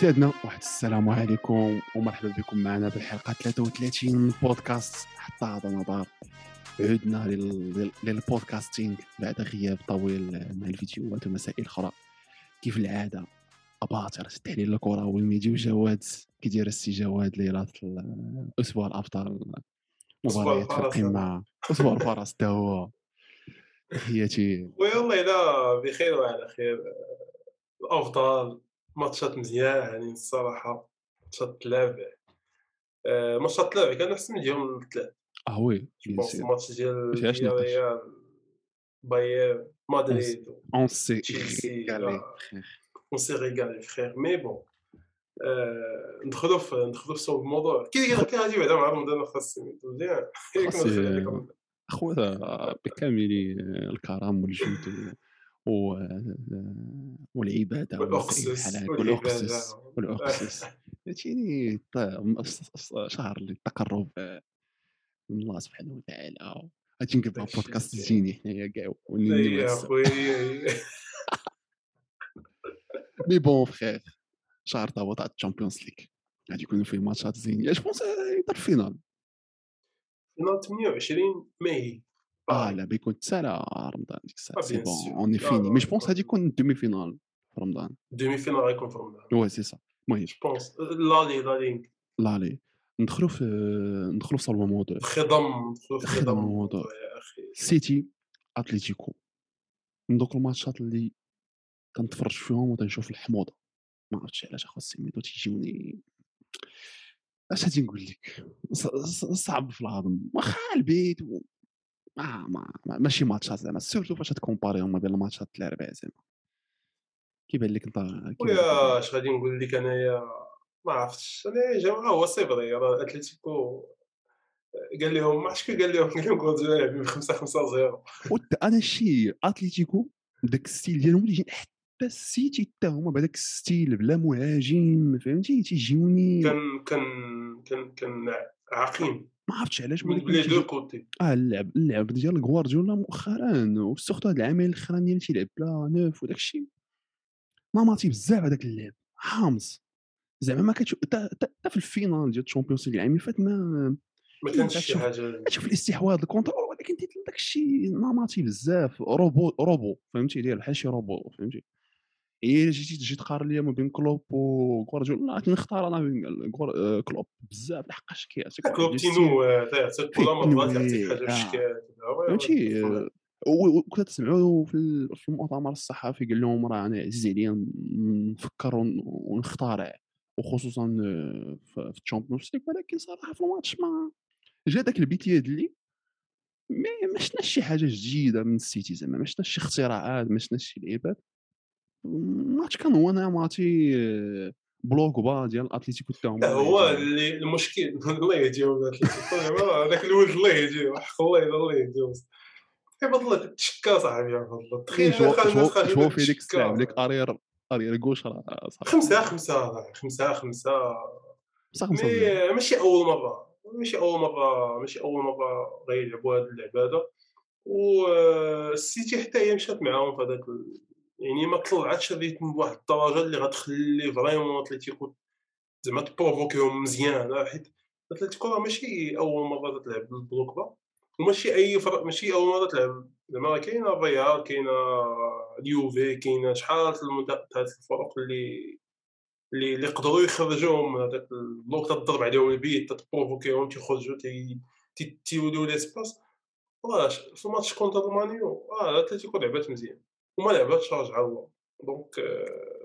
سيدنا واحد السلام عليكم ومرحبا بكم معنا بالحلقة 33 من بودكاست حتى هذا نظر عدنا لل- للبودكاستينغ بعد غياب طويل مع الفيديوهات ومسائل أخرى. كيف العادة؟ اباطر التحليل الكره والميديا وجواد كيدير السي جواد ليله الأسبوع الافضل مباريات في. القمه أسبوع الفرس حتى هو. تحياتي. والله لا بخير وعلى خير. الافضل ماتشات مزيانين الصراحة ماتشات تلعب آه، ماتشات تلعب كان أحسن ديالهم الثلاث آه oui الماتش ديال. ريال باير مدريد أون سي ريغالي. on s'est régalé frère mais bon آه، ندخلوا في ندخلوا في صلب الموضوع كي كي غادي بعدا مع رمضان خاص مزيان. اخويا بكامل الكرم والجود. والعباده هكا والعبادة. والأقصى والأقصى فهمتيني؟ ط- شهر للتقرب من الله سبحانه وتعالى. غادي داكشي بودكاست. زيني حنايا كاع يا. خويا mais bon فخير شهر تهبط على ال Champions League غادي يكونوا فيه matchات زينين. اش je pense يدار la finale finale 28 ماي آه لا بيكون تسالى رمضان ديك الساعة آه، c'est bon là, fini mais je pense. غادي يكون demi-finale في رمضان demi-finale غيكون في رمضان وي سي سا المهم je pense لا لي لا لي لا لي ندخلوا في ندخلوا في صلب الموضوع خضم خضم أخي سيتي أتليتيكو من دوك ال matchات اللي كنتفرج فيهم وتنشوف الحموضه ما عرفتش علاش اخو سميتو تيجيوني اش غادي نقول لك صعب في الهضم واخا البيت و... ما ما ما- ماشي ماتشات زعما سيرتو فاش تكومباريهم ما بين الماتشات الاربعه زعما كيبان لك انت كيبان لك ويا اش غادي نقول لك انايا ما عرفتش أنا جماعة هو سي فري راه اتلتيكو قال لهم ما عرفتش كي قال لهم قال لهم لاعبين 5 5 0 وت- أنا شي اتليتيكو داك الستيل ديالهم اللي حتى السيتي حتى هما بهذاك الستيل بلا مهاجم فهمتي تيجيوني كان كان كان كان عقيم. ما عرفتش علاش من لي deux côtés. آه اللعب اللعب ديال غوارديولا مؤخرا و surtout هاد العامين الاخرانيين اللي تيلعب بلا neuf وداك الشيء. نمطي بزاف هذاك اللعب حامص. زعما ما كتشوف حتى في la finale ديال ال Champions League العام اللي فات ما ما كانش شي حاجة. كتشوف الاستحواذ le contrôle ولكن داك الشيء نمطي بزاف. robot robot فهمتي؟ داير بحال شي روبو فهمتي؟ الا جيتي تجي تقارن ليا ما بين كلوب وغوارديولا كنختار أنا بين آه، كلوب. بزاف لحقاش كيعطيك كلوب. تينو آه. فهمتي؟ آه، و- وكنت تسمعوا في ال- في المؤتمر الصحفي قال لهم راه أنا عزيز عليا نفكر ون- ونخترع وخصوصا في ال Champions League. ولكن صراحة في le match ما جا داك البيتياد اللي ما شفناش شي حاجة جديدة من السيتي زعما. ما شفناش شي اختراعات ما شفناش شي لعيبات. الماتش كان هو نمطي آه، بلوك با ديال حتى هما لا هو اللي المشكل الله يهديهم هذاك الولد الله يهديه حق الله الله يهديه كيفاض الله تشكا صاحبي يا الله تخيل شو في ديك. الساعة لك أرير أرير كوش راه صافي. خمسة خمسة خمسة خمسة بصح خمسة مزيان. مي ماشي أول مرة ماشي أول مرة ماشي أول مرة غيلعبوا هاد اللعبة هذا والسيتي حتى هي مشات معاهم في هذاك يعني ما طلعتش le rythme بواحد الدرجة اللي غتخلي vraiment اتليتيكو زعما ت provoquerيهم مزيان حيت اتلتيكو راه ماشي أول مرة تلعب بال bloc bas وماشي أي فرق ماشي أول مرة تلعب. زعما راه كاينة الريال كاينة اليوفي كاينة شحال هاد الفرق اللي اللي اللي قدروا يخرجوهم من هذاك le bloc تضرب عليهم ال but ت provoquerيهم تيخرجوا تي- تي- تيوليو ليسباس واش في الماتش كونتر المانيو آه أتلتيكو لعبات مزيان. وما لعباتش راجع الله دونك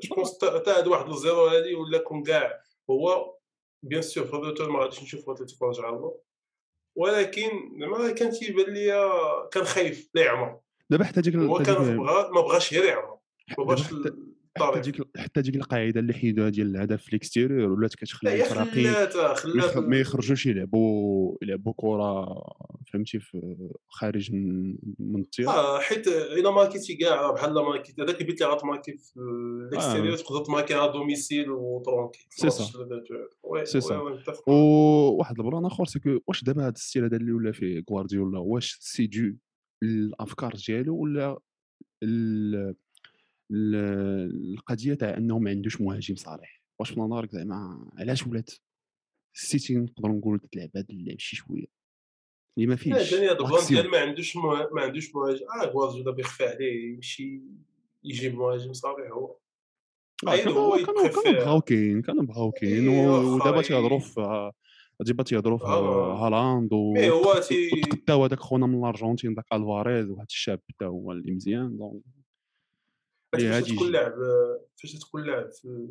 جو بونس تا هاد واحد الزيرو هادي ولا كون كاع هو بيان سور في الروتور ما غاديش نشوفو اتلتيكو راجع الله ولكن زعما كان تيبان ليا كان خايف لا يعمر دابا حتى ديك هو حتى كان بغا ما بغاش غير يعمر ما بغاش حتى- ديك حتى ديك القاعدة اللي حيدوها ديال الهدف في الاكستيريور ولات لا كتخلي الفراقي ما يخرجوش يلعبوا يلعبوا كرة فهمتي في خارج من التيار آه حيت إلا marquerيتي كاع بحال marquerيتي هذاك ال but اللي غت marquer في l'extérieur تقدر ت marquer على domicile وترونكي c'est ça. c'est ça. وواحد le plan آخر est-ce que واش دابا هذا le style هذا اللي ولا فيه غوارديولا واش c'est de الافكار ديالو ولا القضية تاع إنه ما عندوش مهاجم صريح. واش في نظرك زعما علاش ولات؟ السيتي نقدروا نقولوا تلعب هاد اللعب شي شوية. اللي ما لا فيهش ثاني هذا ما عندوش مه... ما عندوش مهاجم. آه غوارديولا بيخفى عليه يمشي يجيب مهاجم هو. آه هو كانوا بغاو كاين كانوا بغاو كاين. و- واخا ودابا تيهضروا في دابا تيهضروا في آه. هالاند mais هو وتقد- تي وتقداو هذاك خونا من الأرجنتين داك ألفاريز واحد الشاب حتى هو اللي مزيان. donc فاش تكون لاعب فاش تكون لاعب في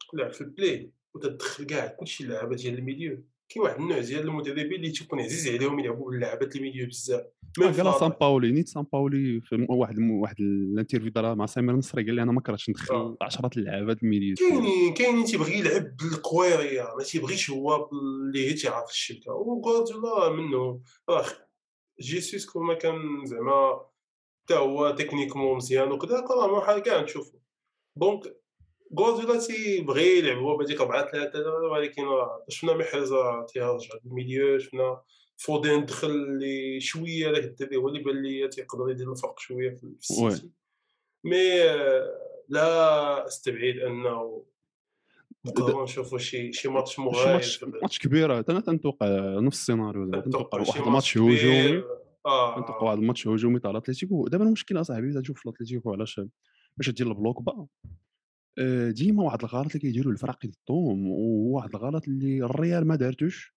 تكون لاعب في البلاي وتدخل كاع كلشي اللعابه ديال الميليو كاين واحد النوع ديال المدربين اللي تيكون عزيز عليهم يلعبوا باللعابات الميليو بزاف قالها سان باولي نيت سان باولي في واحد واحد الانترفيو دارها مع سمير نصري قال لي أنا ما كرهتش ندخل آه عشرات اللعابات الميليو ديالي كاينين كاينين تيبغي يلعب بالكويريا ما تيبغيش هو اللي تيعرف الشبكه وغوارديولا منه راه جيسوس كون ما كان زعما حتى هو techniquement مزيان وكذا راه حال كاع نشوفو donc غوارديولا تيبغي يلعب هو بهاديك 4 3 ولكن راه شفنا محرز راه تيرجع لل milieu شفنا فودين دخل اللي شوية داك الدري هو اللي بان ليا تيقدر يدير الفرق شوية في السيتي. mais لا أستبعد أنه نقدروا نشوفوا شي شي ماتش مغاير. ماتش كبير أنا تنتوقع نفس السيناريو تنتوقع واحد match le match هجومي. آه. واحد الماتش هجومي تاع الاتليتيكو دابا المشكل اصاحبي تشوف في الاتليتيكو علاش باش دير البلوك bas آه، ديما واحد الغلط اللي كيديروا الفرق ضدهم وهو واحد الغلط اللي الريال ما دارتوش.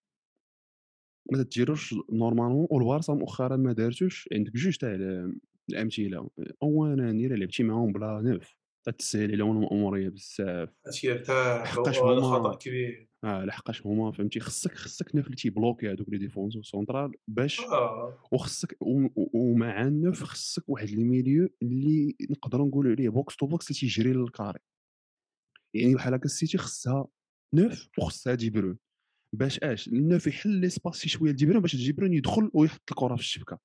ما تديروش normalement والبارسا مؤخرا ما دارتوش. عندك جوج تاع ال- الأمثلة. اولا الا لعبتي معاهم بلا neuf تتسهل عليهم الاموريه بزاف تيرتاح لحقاش وهذا خطا هما كبير. آه لحقاش هما فهمتي خصك خصك neuf اللي تيبلوكي هذوك les défenseurs centraux باش آه. وخصك ومع ال neuf خصك واحد ال milieu اللي نقدروا نقولوا عليه box to box اللي تيجري لل carré. يعني بحال هكا السيتي خصها neuf وخصها دي بروين. باش أش؟ ال neuf يحل les espaces شي شوية دي بروين باش دي بروين يدخل ويحط الكرة في الشبكة.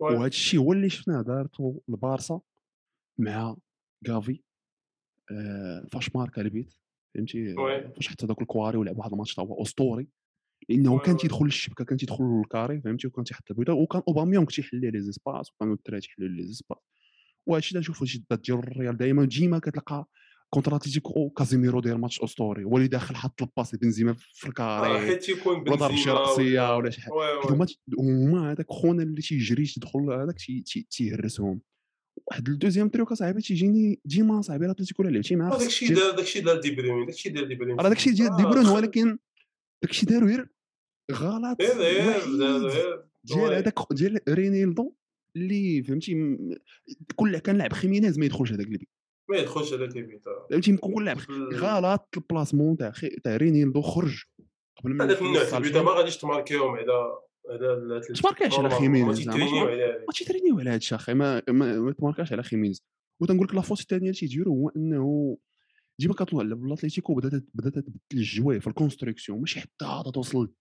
وهذا الشيء هو اللي شفناه دارته البارسا مع غافي آه، فاش ماركا البيت فهمتي؟ آه، فاش حتى داك الكاري ولعب واحد الماتش هو أسطوري لأنه كان تيدخل للشبكة كان تيدخل لل carré فهمتي؟ وكان تيحط البيضة وكان أوباميونغ تيحل ليه les espaces وكانوا الدراري تيحلوا les espaces. وهذا الشيء اللي نشوفو جدا ديال الريال دائما ديما كتلقى contre أتليتيكو كازيميرو داير ماتش أسطوري هو اللي داخل حط ال passe لبنزيما في ال carré حيت تيكون ولا ضرب شي بنزيما راسيه ولا شي حاجة. هما هذاك خونا اللي تيجري تيدخل هذاك تي- تي- تيهرسهم. واحد ال deuxième truc اصاحبي تيجيني ديما صاحبي الاتليتيكو الا لعبتي معاه آه، داكشي دار داكشي دار دي بروين داكشي دار دي راه داكشي ديال دي برون خ... ولكن داكشي دارو غير غلط ديال هذاك ديال رينيلدو اللي فهمتي كل كان لاعب خيمينيز ما يدخلش هذاك البيت. ما يدخلش هذاك البيت آه. فهمتي؟ كل لاعب غلط البلاسمون تاع. تاع رينيلدو خرج قبل ما هذاك النوع البيت ما غاديش تماركيوهم على على ما تماركاش على نورمالمون ما خيمينيز زعما ما تيترينيو على هذا الشيء ما ما, ما تماركاش على خيمينيز وتنقول لك لافوت الثانية اللي تيديروا هو إنه ديما كطلع على الاتليتيكو بدات بدات تبدل الجواي في الكونستركسيون ماشي حتى توصل.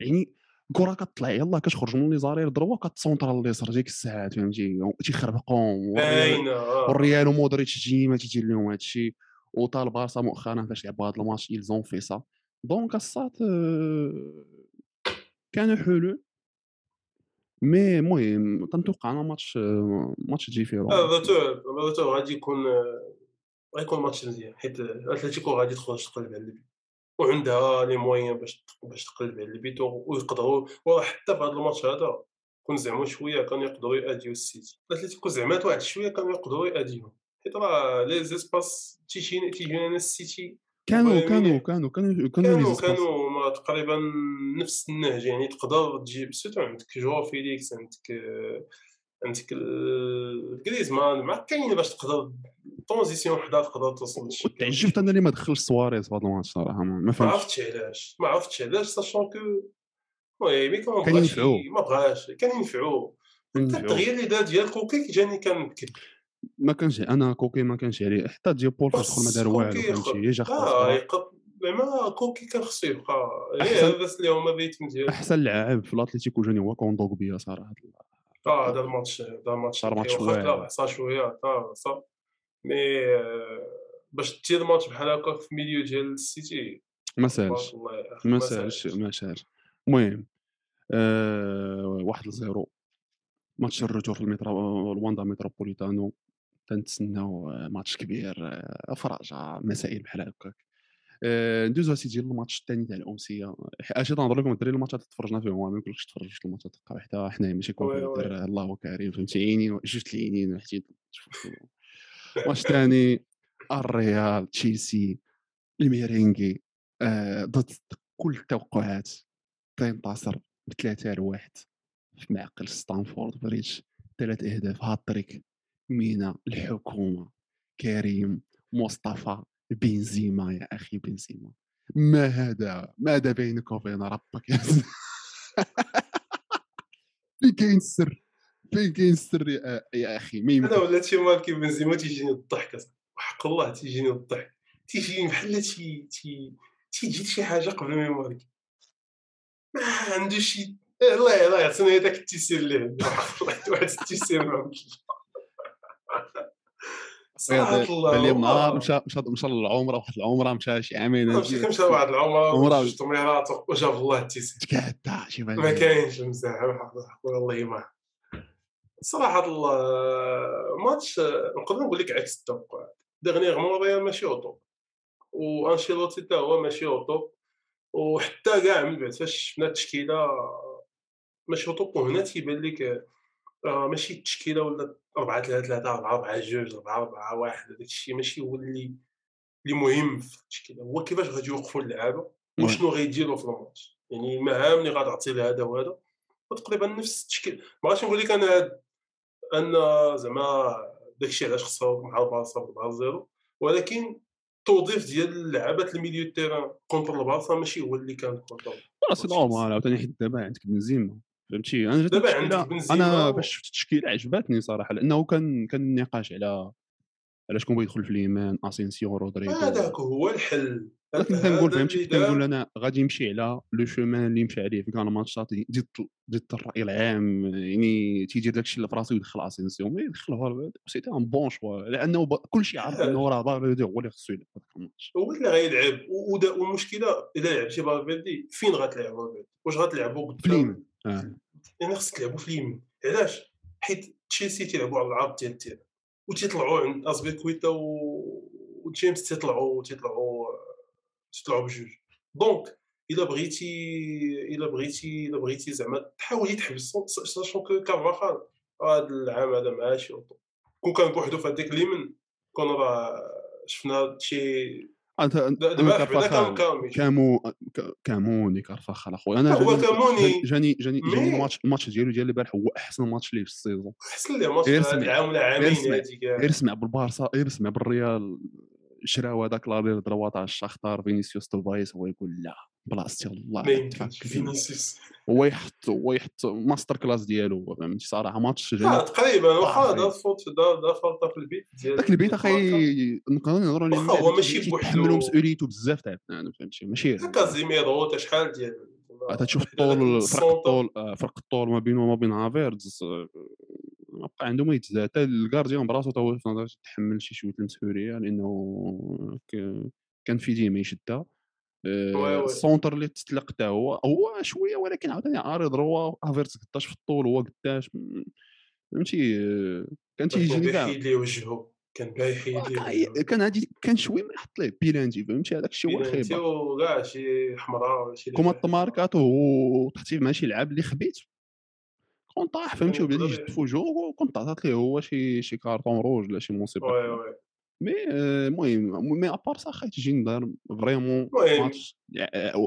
يعني الكره كطلع يلاه كتخرج من لي زارير ضربه كتسونطرا اليسار ديك الساعات فهمتي؟ تيخربقهم والريال آه. والريال ومودريتش ديما تيدير لهم هذا الشيء وطال بارسا مؤخرا فاش لعبوا هذا الماتش يلزون في سا دونك الصات كانوا حلول مي المهم تنتوقع أنا ماتش ماتش هذا تو هذا تو غادي يكون غيكون ماتش مزيان حيت أتلتيكو غادي تخرج تقلب على البيت وعندها لي موين باش باش تقلب على البيت ويقدروا وراه حتى في هذا الماتش هذا كون زعما شوية كانوا يقدروا يأديو السيتي. أتلتيكو زعما واحد شوية كانوا يقدروا ياديوهم حيت راه لي زيسباس تيجينا تيجينا السيتي كانوا المهم كانوا يعني. كانوا كانوا كانوا كانوا زيسباس كانوا ما تقريبا نفس النهج يعني تقدر تجيب سيرتو عندك جواو فيليكس عندك عندك جريزمان مع كاين باش تقدر طونزيسيون وحدة تقدر توصل وتعجبت أنا اللي ما دخلش سواريز في هذا الماتش صراحة ما ما ما فهمتش عرفتش علاش ما عرفتش علاش ساشون كو مي كان ما كان بغاش ينفعو. ما بغاش كان ينفعو حتى. التغيير اللي دار ديال كوكي جاني كان ما كانش أنا كوكي ما كانش عليه. حتى ديال بول فاش دخل ما دار والو فهمتي؟ جا زعما كوكي كان خصو يبقى أحسن. غير بس اللي هما بيتم ديال أحسن لاعب في الاتليتيكو جاني هو كوندوغبيا صراحة. آه هذا الماتش هذا الماتش صار ماتش واعر. عصا شوية عصا مي آه، باش دير ماتش بحال هكا في ميليو ديال السيتي. ما سالش ما سالش ما سالش المهم آه واحد لزيرو. ماتش الرجوع في المترو الواندا متروبوليتانو تنتسناو ماتش كبير فرجه مسائل بحال هكاك. آه، ندوزو اسيدي للماتش الثاني تاع الأمسية. اش تنهضر لكم الدراري الماتشات اللي تفرجنا فيهم ما يمكنش تفرج في الماتشات تلقى حتى حنايا ماشي كومبيوتر الله كريم فهمتي؟ عينين جوج العينين حتى الماتش الثاني الريال تشيلسي الميرينغي آه، ضد كل التوقعات. تنتصر بثلاثة لواحد في معقل ستانفورد بريدج. ثلاث أهداف. هاتريك. مينا الحكومة. كريم مصطفى بنزيما يا أخي بنزيما. ما هذا؟ ماذا بينك وبين ربك يا فين كاين السر فين كاين السر يا, يا أخي ما أنا يمكن. ولات شي ماركي بنزيما تيجيني الضحك. وحق الله تيجيني الضحك تيجيني بحال تي تي تيجي شي حاجة قبل ما يماركي ما عنده شي الله يعطينا داك التيسير اللي الله واحد التيسير ما والله. نهار مشى مشى مشى للعمره واحد العمره مشى شي عامين مشى واحد العمر عمره. جوج طميرات وجاب الله التيسير تكاتا شي ما كاينش المزاح والله ما. صراحة الله ماتش نقدر نقول لك عكس التوقعات ديغنيغمون ريال ماشي اوتوب وأنشيلوتي حتى هو ماشي au top وحتى كاع من بعد فاش شفنا التشكيلة ماشي au top وهنا تيبان لك راه ماشي التشكيلة ولا 4 3 3 4 4 2 4 4 1 هذاك الشيء ماشي هو اللي اللي مهم في التشكيلة. هو كيفاش غادي يوقفوا اللعابة وشنو غيديروا في الماتش. يعني المهام اللي غتعطي لهذا وهذا. وتقريبا نفس التشكيل. ما غاديش نقول لك أنا أن زعما داكشي علاش خسروا مع البارسا ب 4 0 ولكن التوظيف ديال اللعابات ال milieu terrain contre البارسا ماشي هو اللي كان contre c'est normal عاوتاني حيت دابا عندك بنزيما. فهمتي؟ أنا دابا عندك بنزيما أنا باش شفت التشكيله عجباتني صراحة لأنه كان كان النقاش على على شكون بغا يدخل في اليمين اسينسيو رودريغو. هذاك هو الحل. تنقول اللي فهمتي تنقول دار- أنا غادي يمشي على le chemin اللي مشى عليه في كان matchات ديال الرأي العام يعني تيدير داكشي اللي في راسو يدخل اسينسيو mais فالفيردي c'était un bon choix لأنه كلشي عارف إنه راه فالفيردي هو اللي خصو يلعب هذاك الماتش. هو اللي غيلعب. والمشكلة الا لعبتي فالفيردي فين غتلعب فالفيردي واش غتلعبوا في قدام يعني خصك تلعبوا في اليمين. علاش؟ حيت تشيلسي تيلعبوا على العرض ديال ال terrain. وتيطلعوا عند أزبيكويتا و... وجيمس تيطلعوا تيطلعوا تيطلعوا بجوج. دونك إلا بغيتي إلا بغيتي إلا بغيتي زعما تحاولي تحبس ساشون كو كارفاخال. هذا العام هذا ماشي كون كان بوحدو في هذيك اليمين كون راه شفنا شي أنت كارفاخال كامو كاموني كارفاخال اخويا أنا هو جاني- كاموني. جاني جاني جاني الماتش الماتش ديالو ديال البارح هو أحسن ماتش ليه في السيزون. أحسن لي ماتش العام ولا عامين كاع غير سمع بالبارسا غير سمع بالريال شراو هذاك لارير دروا تاع الشاختار فينيسيوس توفايس هو يقول لا. بلاصتي الله ما يمكنش تفك. فينيسيوس هو يحط هو يحط ماستر كلاس ديالو فهمتي صراحة ماتش جاني تقريبا واخا. دار فوت دار فلطه في البيت ديال داك البيت أخي نقدروا نهضروا عليه هو ماشي بوحدو. تحملوا مسؤوليته بزاف تاع فهمتي ماشي كازيميرو تا شحال ديال تشوف حيت هذاك الطول فرق الطول آه، فرق الطول ما بينه وما بين هافيردز آه، ما بقى عنده ما يتزاد حتى الكارديان براسو تا هو ما يتحمل شي شوية المسؤولية لأنه كان في ديما يشدها آه،. السونتر اللي تطلق حتى هو هو شوية ولكن عاوتاني عارض هو هافيرتز قداش في الطول هو قداش فهمتي؟ آه، كان كان تيجيني كاع بايحيد ليه وجهه كان كاع- وجهه. كان هادي كان شوية ما يحط ليه بيلانتي فهمتي؟ هذاك الشيء هو الخيبه وكاع شي حمراء ولا شي كوما لعبة. التماركات وتحتي ماشي لعاب اللي خبيت. كون طاح فهمتي وبدا يجد وجهه كنت عطات ليه هو شي شي كارطون روج ولا شي مصيبه وي. وي مي المهم مي ابار سا خايت تجي دار فريمون. ماتش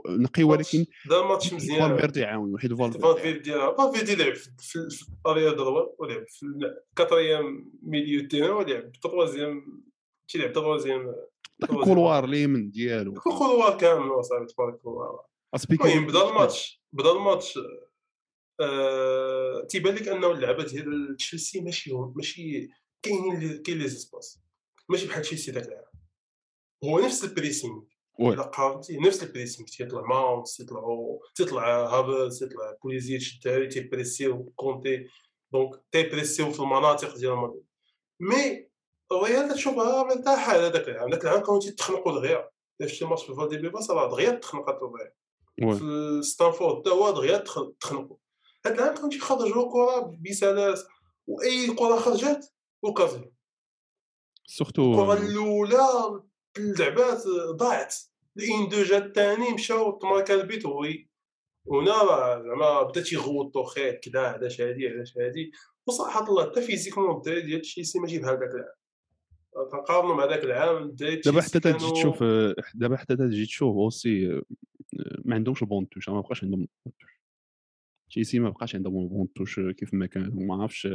نقي ولكن دا ماتش مزيان فالفيردي يعاون وحيد فالفيردي فالفيردي فالفيردي لعب في في- في اريا دروا ولعب في الكاتريام ميليو تيران ولعب تروازيام تيلعب تروازيام داك الكولوار اليمن ديالو الكولوار كامل وصافي تبارك الله المهم بدا الماتش بدا الماتش تيبان لك انه اللعبه ديال تشيلسي ماشي ماشي كاينين كاين les espaces ماشي بحال تشيلسي ذاك العام. هو نفس ال pressing كانتي نفس ال pressing. تيطلع ماونت تيطلعوا تيطلع هافرتز تيطلع بوليسيتش الدراري تيبريسيو كونتي دونك تيبريسيو في المناطق ديال الماتش mais الريال تشوفها مرتاحه على ذاك العام. ذاك العام كانوا تيتخنقوا دغيا. الا شفتي ماتش في فالدي بيباس راه دغيا تخنقات الريال. في ستانفورد تا هو دغيا تخ- تخنقوا. هاد العام كانوا تيخرجوا كرة بسلاسة. وأي كرة خرجت وكازي سورتو الكرة الأولى اللعبات ضاعت. الان دو جا الثاني مشاو تماركا البيت وي. هنا زعما بدا تيغوطو خير كدا علاش هادي علاش هادي. وصراحه الله حتى فيزيكمون الدراري ديال تشيلسي ماشي داك العام تنقارنوا مع داك العام دابا حتى تجي تشوف دابا حتى تجي تشوف أوسي ما عندهمش البون توش ما بقاش عندهم البون توش تشيلسي ما بقاش عندهم البون توش كيف ما كان ما عرفتش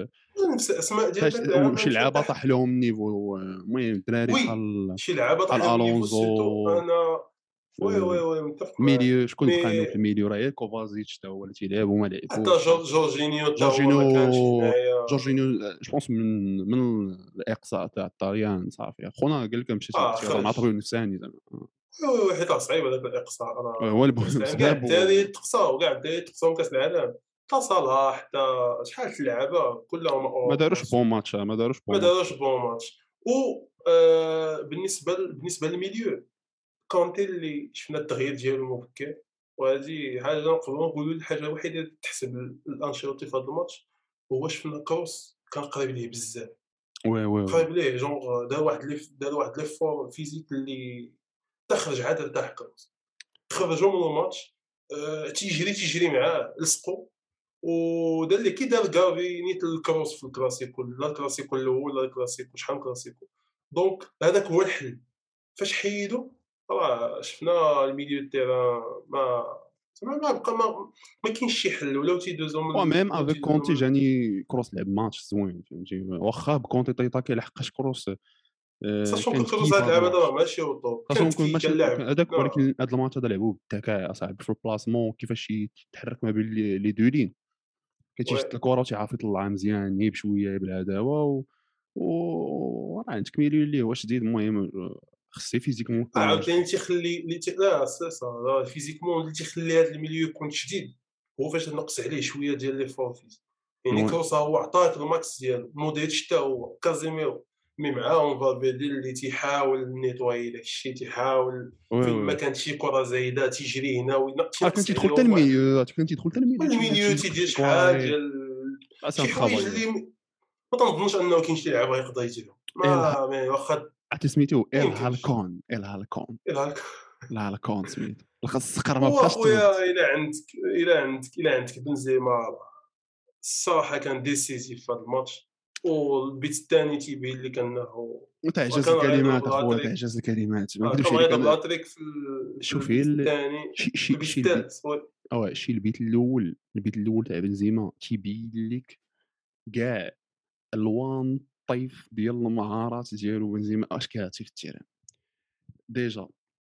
نفس الاسماء ديال شي لعابه طاح لهم النيفو المهم الدراري. بحال شي لعابه طاح لهم النيفو أنا وي وي وي متفق. ميليو شكون بقى عندهم في الميليو راه كوفازيتش تا هو اللي تيلعب وما حتى لعبوش جور- جورجينيو جورجينيو جورجينيو جو بونس من من الإقصاء تاع الطليان صافي. خونا قال لك آه، خرج. مع طبيب نفساني زعما. oui oui حيت صعيب هذاك الاقصاء راه هو الب- كاع الدراري تقصاو كاع الدراري تقصاو كأس العالم. حتى صلاح حتى شحال في اللعابه كلهم ما داروش bon match ما داروش ما bon match. داروش bon match. و آه، بالنسبة بالنسبة لل milieu كانتي اللي شفنا التغيير ديالو مبكر وهذه حاجة نقدروا نقولوا الحاجة الوحيدة اللي تحسب لانشيلوتي في هذا الماتش هو شفنا كروس كان قريب ليه بزاف. وي وي. قريب ليه جونغ دار واحد دار واحد لي فور فيزيك اللي تخرج عاد ارتاح كروس. خرجوا من الماتش آه، تيجري تيجري معاه لصقوا ودار اللي كي دار كافي نيت الكروس في الكلاسيكو لا الكلاسيكو الأول لا الكلاسيكو شحال كلاسيكو دونك هذاك هو الحل. فاش حيدو؟ راه شفنا الميليو تيران ما زعما ما بقى ما, ما كاينش شي حل. ولاو تيدوزو و ميم افيك كونتي جاني كروس لعب ماتش زوين فهمتي؟ واخا بكونتي تيطاكي لحقاش كروس آه، ساشون كان كو كروس هاد هاد اللعبه. دابا ماشي كان لعب هذاك. ولكن هذا الماتش هذا لعبوه بالذكاء اصاحبي في البلاسمون كيفاش يتحرك ما بين لي لي دو لين. وي. الكره وتيعرف يطلعها مزيان ني بشويه بالعداوه و و راه عندك ميليو اللي هو شديد المهم خصي physiquement آه، عاوتاني تيخلي اللي تي... لا c'est ça physiquement اللي تيخلي هذا ال milieu يكون شديد هو فاش نقص عليه شوية ديال لي فورفيز يعني. كروس هو عطاك ال max ديالو مودريتش حتى هو كازيميرو mais معاهم فالفيردي اللي تيحاول nettoyer داك الشيء تيحاول فين ما كانت شي كرة زايدة تيجري هنا وينقص آه كان تيدخل حتى الميليو كان تيدخل حتى ال milieu ال milieu تيدير ديال أصلا شي حوايج اللي ما تنظنش أنه كاين شي لعابه يقدر يديرهم ما ما واخا عرفتي سميتو؟ ال. هالكون ال هالكون. ال هالكون. سميتو. لخاص السقر ما هو بقاش خويا الا عندك الا عندك الا عندك بنزيما. الصراحه كان ديسيزيف في هذا الماتش. والبيت الثاني تيبين لك إنه تعجز الكلمات اخويا. تعجز الكلمات ما آه، نكذبش عليك بلاتريك في ال- شوف في هي البيت ال- الثاني شي شي البيت شي البيت. آه شي الأول البيت الأول تاع بنزيما تيبين لك كاع ألوان طيف ديال المهارات ديالو بنزيما أش كيعطي في ال terrain déjà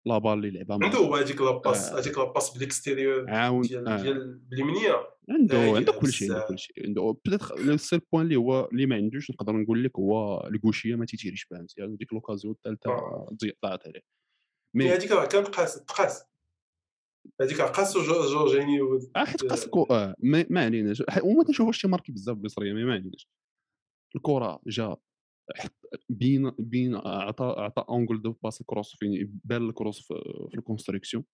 la balle اللي لعبها عنده هو هذيك la passe آه. هذيك la passe بال extérieur عاون ديال آه. ديال باليمنيه عنده عنده كل شيء عنده. كل شيء عنده peut-être le seul point اللي هو اللي ما عندوش نقدر نقول لك هو الكوشية ما تيتيريش بها مزيان ديك l'occasion الثالثة آه. ضاعت عليه mais هذيك راه كانت قاس تقاس هذيك راه قاسو جو- جورجينيو آه حيت آه ما, عليناش وما تنشوفوش شي ماركي بزاف بصريه mais ما عليناش الكرة جا بين بين عطى عطى angle de passe كروس فين بان الكروس في, في ال construction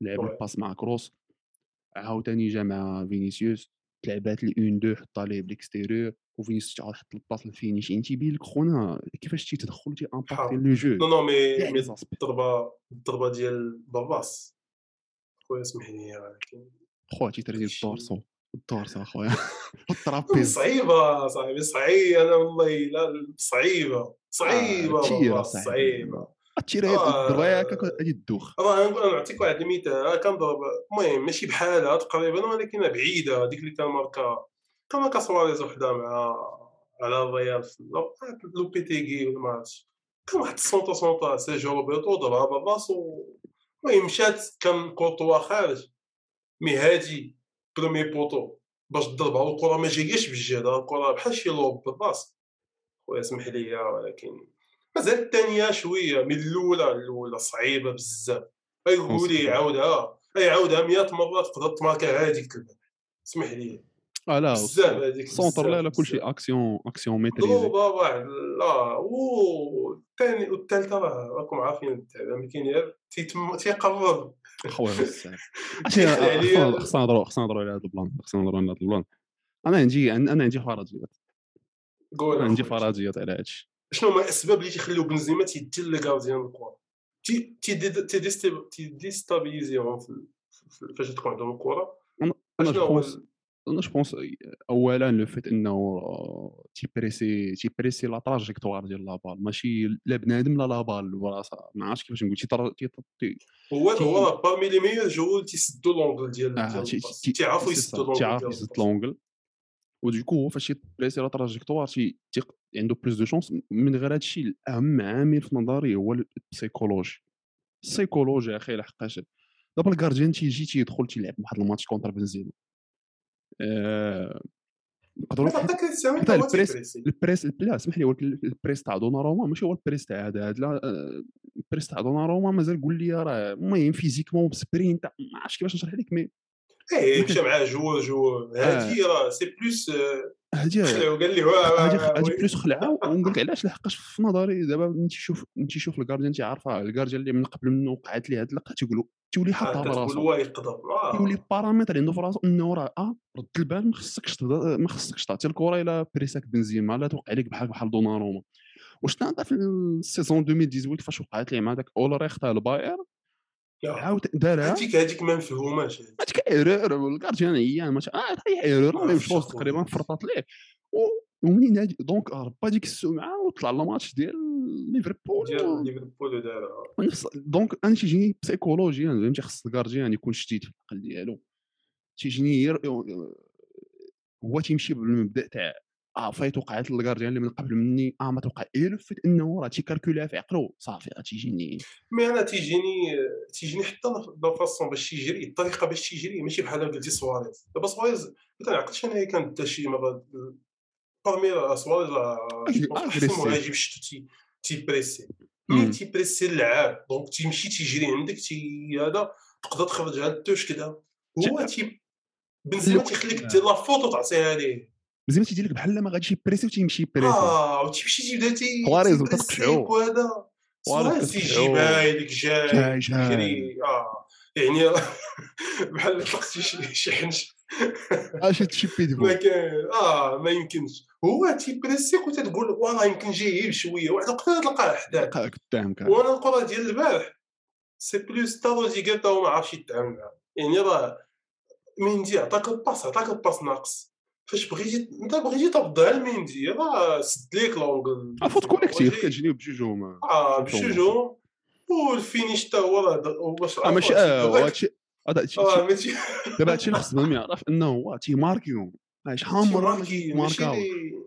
لعب. ال passe مع كروس. عاوتاني جا مع فينيسيوس. تلعبات les une-deux حطها ليه بال extérieur وفينيسيوس عاود حط ال passe لل finish يعني تيبين لك خونا كيفاش تيتدخل تي إمباكتي. لو جو؟ نو نو مي الضربة الضربة ديال باباس. خويا اسمح لي ولكن خويا تيتريني داكشي- الدورسو الدورسو أخويا. الترابيز صعيبة صاحبي صعيبه أنا والله. لا صعيبة صعيبة آه،. صعيبة. آه. الدريه هكاك هادي الدوخ راه نقول نعطيك واحد المثال أنا كنضرب المهم ماشي بحالها تقريبا ولكن بعيدة هذيك اللي كان ماركا كان ماركا سواريز وحدة مع على الريال. لو- لوبيتيغي ولا ما عرفتش كان واحد السونطو سونطو سيرجيو روبرتو ضربها بالراسو المهم مشات كان كورتوا خارج. مي هادي برومي بوطو باش تضربها. والكره ما جاياش بالجهه الكره بحال شي لوب بالراس خويا اسمح لي ولكن مازال الثانية شوية من الأولى. الأولى صعيبة بزاف. اي قولي. عاودها اي عاودها 100 مره تقدر تماركا هذيك اسمح لي. آه لا بزاف هذيك centre لا لا كلشي. action action maîtrisée واحد لا والثاني والثالثه راه راكم عارفين التعب كاين تيقرب خويا. خصنا نهضروا خصنا نهضروا على هذا ال plan خصنا نهضروا على هذا ال plan أنا عندي أنا عندي فرضيات قول عندي. فرضيات على هذا الشيء شنو هما الاسباب اللي تيخليو بنزيما تيدير les gardiens الكره تي تي دي- تي ديستي- تي ديستابيليزيهم في- في- فاش تكون عندهم الكره أنا شنو أنا je pense اولا le fait إنه تيبريسي تيبريسي la trajectoire ديال la balle ماشي لا بنادم لا la balle براسها ما عرفتش كيفاش نقول. تيطر- تي تي هو هو parmi les meilleurs joueurs تيسدوا l'angle ديال ديال تي ال passe. تي تيعرفوا سي يسدوا ça l'angle تيعرف يسد و du coup هو فاش يبريسي la trajectoire عنده plus de chances من غير هادشي الأهم عامل في نظري هو ال psychologie السيكولوجي أخي لحقاش. دابا الكارديان تيجي تيدخل تيلعب واحد الماتش كونتر بنزيما آه، نقدروا مي حتى البريس تيبريسي البريس لا اسمح لي ولكن البريس تاع دونا ماشي هو البريس تاع هذا هذا لا آه، البريس تاع دونا مازال قول لي راه المهم فيزيكمون بسبرينت ما عرفتش كيفاش نشرح لك مي إيه مشى معاه جوور آه هادي راه سي بلوس هادي قال لي هادي. بلوس خلعه ونقول لك علاش لحقاش في نظري دابا ملي تيشوف ملي تيشوف الكارديان تيعرفها الكارديان اللي من قبل منه وقعت ليه هاد اللقه تيقولوا تولي آه حاطها براسو. يولي آه. بارامتر عنده في راسو انه راه آه رد ال balle ما خصكش ما خصكش تعطي الكرة إلى بريساك بنزيما. لا توقع لك بحال بحال دوناروما. واش نعطى في ال saison 2018 فاش وقعت ليه مع داك أولريخ تاع الباير؟ آه. عاود دارها هذيك هذيك ما مفهوماش. هذيك erreur ال gardien عيان ماشي آه هي erreur آه،. تقريبا فرطات ليه. ومنين هادي donc ربا ديك السمعه وطلع الماتش ديال ليفربول ديال ليفربول ودارها ونفس donc أنا تيجيني بسيكولوجيا فهمتي خص ال gardien يكون شديد في العقل ديالو. تيجيني ير... هو تيمشي بالمبدأ تاع آه فايت وقعت لل gardien اللي من قبل مني آه ما توقع إلا فيت إنه راه تيكالكولها في عقله صافي راه تيجيني مي أنا تيجيني تيجيني حتى la façon باش يجري الطريقة باش تيجري ماشي بحال قلتي سواريز. دابا سواريز ما كنعقلش أنا كان دا شي أجري- احسن أجريسيف. مهاجم شفتو تي تيبريسي مم. تيبريسي اللعاب دونك تيمشي تيجري عندك تي هذا تقدر تخرجها للتوش كذا هو تي بنزيما تيخليك دير لا فوت وتعطيها ليه مزيان تيدير لك بحال ما غاديش يبريسي وتيمشي يبريسي آه وتيمشي تيبدا تي سواريز تيبريسي وتتقشعو. وهذا سواريز. تيجي بايلك جاي جاي آه يعني بحال طلقتي شي حنش اش ما كان آه ما يمكنش هو تيبريسيك وتتقول والله يمكن جاي بشويه واحد الوقت تلقاه حداك قدامك وأنا الكره ديال البارح c'est plus تا روديغر تا ما عرفش يتعامل معاه يعني راه ميندي عطاك la passe عطاك la passe ناقص فاش بغيتي انت بغيتي تردها لميندي راه سد ليك l'angle فوت collectif كتجيني بجوجهم آه بشوجو وال finish تا هو راه باش ماشي آه هادشي هذا آه ماشي. دابا هادشي اللي خص بنادم يعرف إنه هو تيماركيهم آه، شحال من مره ماركاو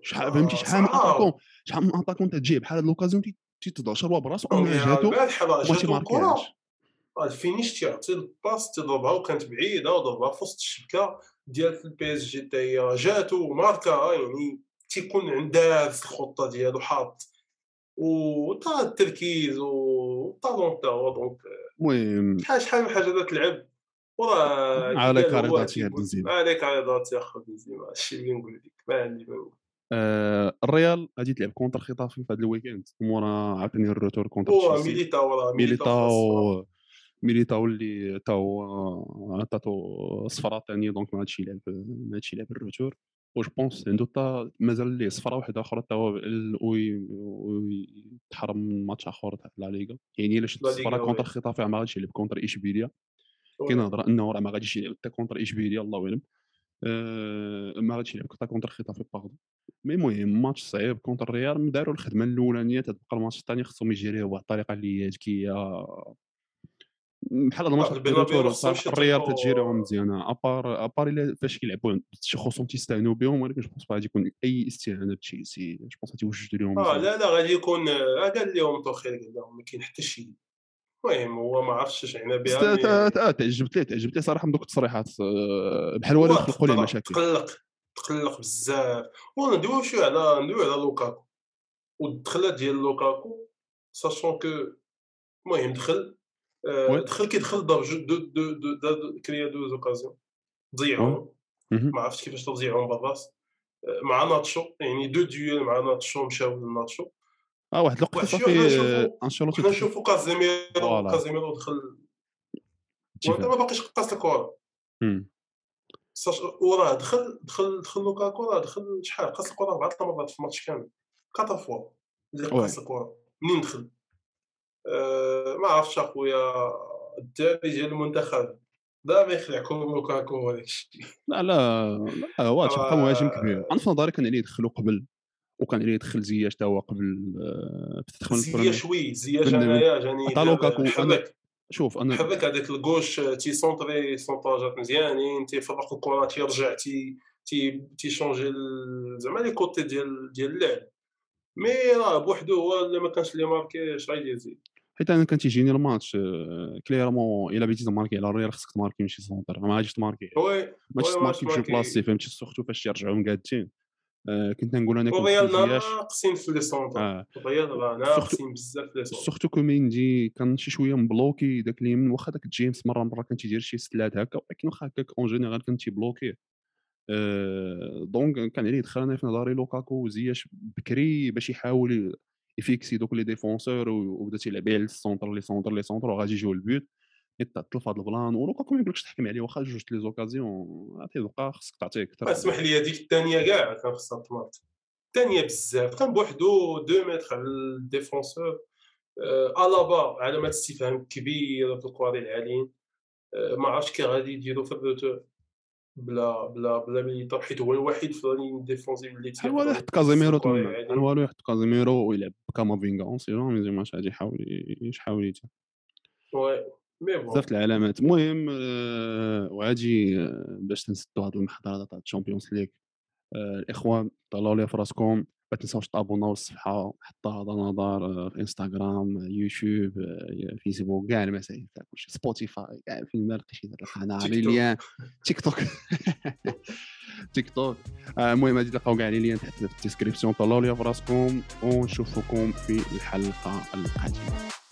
شحال آه، فهمتي؟ شحال من. اتاكون شحال من اتاكون تجي بحال هاد لوكازيون تي- تيتضاشر هو براسو آه، جاتو وما تيماركيهاش آه، الفينيش تيعطي الباس تضربها وكانت بعيدة وضربها في وسط الشبكة ديال البي اس جي حتى هي جاتو وماركا يعني تيكون عندها في الخطة ديالو حاط. وطا التركيز والطالون تا هو دونك المهم شحال شحال من حاجة تلعب وراه عليك عريضات يا بنزيما. عليك عريضات يا اخو بنزيما. هادشي اللي نقول لك. ما عندي ما نقول آه الريال غادي تلعب contre خطافي في هذا ال week-end مورا عاوتاني ال retour contre هو ميليتاو ميليتاو. ميليتاو اللي تا هو عطاتو صفرة ثانية donc ما عادش يلعب ما عادش يلعب ال retour و je pense عنده تا مازال ليه صفرة واحدة أخرى. تا هو ويتحرم من ماتش آخر تاع لا ليغا. يعني إلا شد لا الصفرة contre. خطافي ما غاديش يلعب contre إشبيليا. كاين هضرة أنه راه ما غاديش يلعب. حتى contre إشبيليا الله أعلم آه، ما غاديش يلعب. حتى contre خطافي pardon mais المهم ماتش صعيب. contre الريال داروا الخدمة الأولانية تتبقى الماتش الثاني خصهم يجريوه بواحد الطريقة اللي هي ذكيه بحال هذا الماتش الريال تتجيريهم مزيانه à part à part إلا فاش كيلعبوا شي خصهم تيستعانوا بهم ولكن je pense غادي يكون أي استعانة بتشيلسي je pense غادي لهم آه. لا لا غادي يكون آه، قال لهم توخيل قال لهم ما كاين حتى شي. المهم هو ما عرفتش اش عنا بها تعجبت لي تعجبت لي صراحة من دوك التصريحات آه، بحال ولا ليه تقلق- مشاكل. تقلق تقلق بزاف. وندويو شوية على ندويو على لوكاكو والدخلة ديال لوكاكو ساشون كو المهم دخل آه،. دخل كي دخل ضرب جو- دو دو دو دو كريا دو زوكازيون ضيعهم. ما عرفتش كيفاش تضيعهم بالراس آه، مع ناتشو يعني دو ديول مع ناتشو مشاو لناتشو. آه واحد الوقت صافي آه، انشيلوتي حنا دخل نشوفوا كازيميرو. كازيميرو دخل وانت. ما باقيش قاص الكره وراه دخل دخل دخل لوكاكو راه دخل شحال؟ قاص الكره اربعه مرات في الماتش كامل. quatre fois اللي. قاص الكره منين دخل؟ آه ما عرفتش اخويا. الدراري ديال المنتخب. دابا يخلعكم لوكاكو وهذاك الشيء لا لا لا هو تبقى مهاجم كبير. آه. أنا في نظري كان عليه يدخلو قبل وكان عليه يدخل زياش تا هو قبل آه، التدخل زياش البريمير وي زياش انايا جاني لوكاكو، حبك شوف أنا حبك هذاك الكوش تيسونطري سونطاجات مزيانين تيفرق الكره تيرجع تي تي تيشونجي زعما لي كوتي ديال ديال اللعب. مي راه بوحدو هو اللي ما كانش لي ماركي اش غادي يزيد؟ حيت أنا كان تيجيني الماتش آه، كليرمون إلا بغيتي تماركي على الريال خصك تماركي ماشي سونتر ما غاديش تماركي. وي، تماركي بشي بلاصي فهمتي؟ surtout فاش تيرجعوا مقادين آه، كنت نقول أنا كنت زياش ناقصين في les centres. الريال راه ناقصين بزاف في les centres. surtout comme Mendy كان شي شوية مبلوكي داك اليمين واخا داك جيمس مرة مرة كان تيدير شي ستلات هكا ولكن واخا هكاك en général كان تيبلوكي. آه، donc كان عليه يدخل أنا في نظري لوكاكو وزياش بكري باش يحاول يفيكسي دوك les défenseurs وبدا تيلعب على ال centre les centres les centres وغادي يجيو البيوت هذا البلان ولوكاكو ما يقولكش تحكم عليه واخا جوج لي زوكازيون عطيه تبقى خصك تعطيه أكثر أسمح لي هذيك الثانية كاع كان خصها تمارت الثانية بزاف. كان بوحدو دو متر على الديفونسور آه، الابا علامات استفهام كبيره في الكواري العاليين. آه، ما عرفتش كي غادي يديروا في الروتور بلا بلا بلا ميليتار حيت هو الوحيد في اللاين ديفونسيف اللي بحال والو تيقدر يحط كازيميرو تما. والو يحط كازيميرو ويلعب بكامافينغا اون سي جامي زعما غادي يحاول يحاول يدير oui. بزاف العلامات. المهم آه، وغادي آه، باش نسدوا هاد المحاضره تاع ال Champions League. آه، الاخوان طلعوا لي في راسكم. ما تنساوش تابوناو للصفحة حتى هذا نظر في انستغرام يوتيوب فيسبوك كاع المسائل تاع كلشي. سبوتيفاي كاع فين ما لقيتي القناه تيك لي توك. lien تيك توك تيك توك المهم غادي تلقاو كاع les liens تحت في ال description. طلعوا لي في راسكم. ونشوفكم في الحلقة القادمة.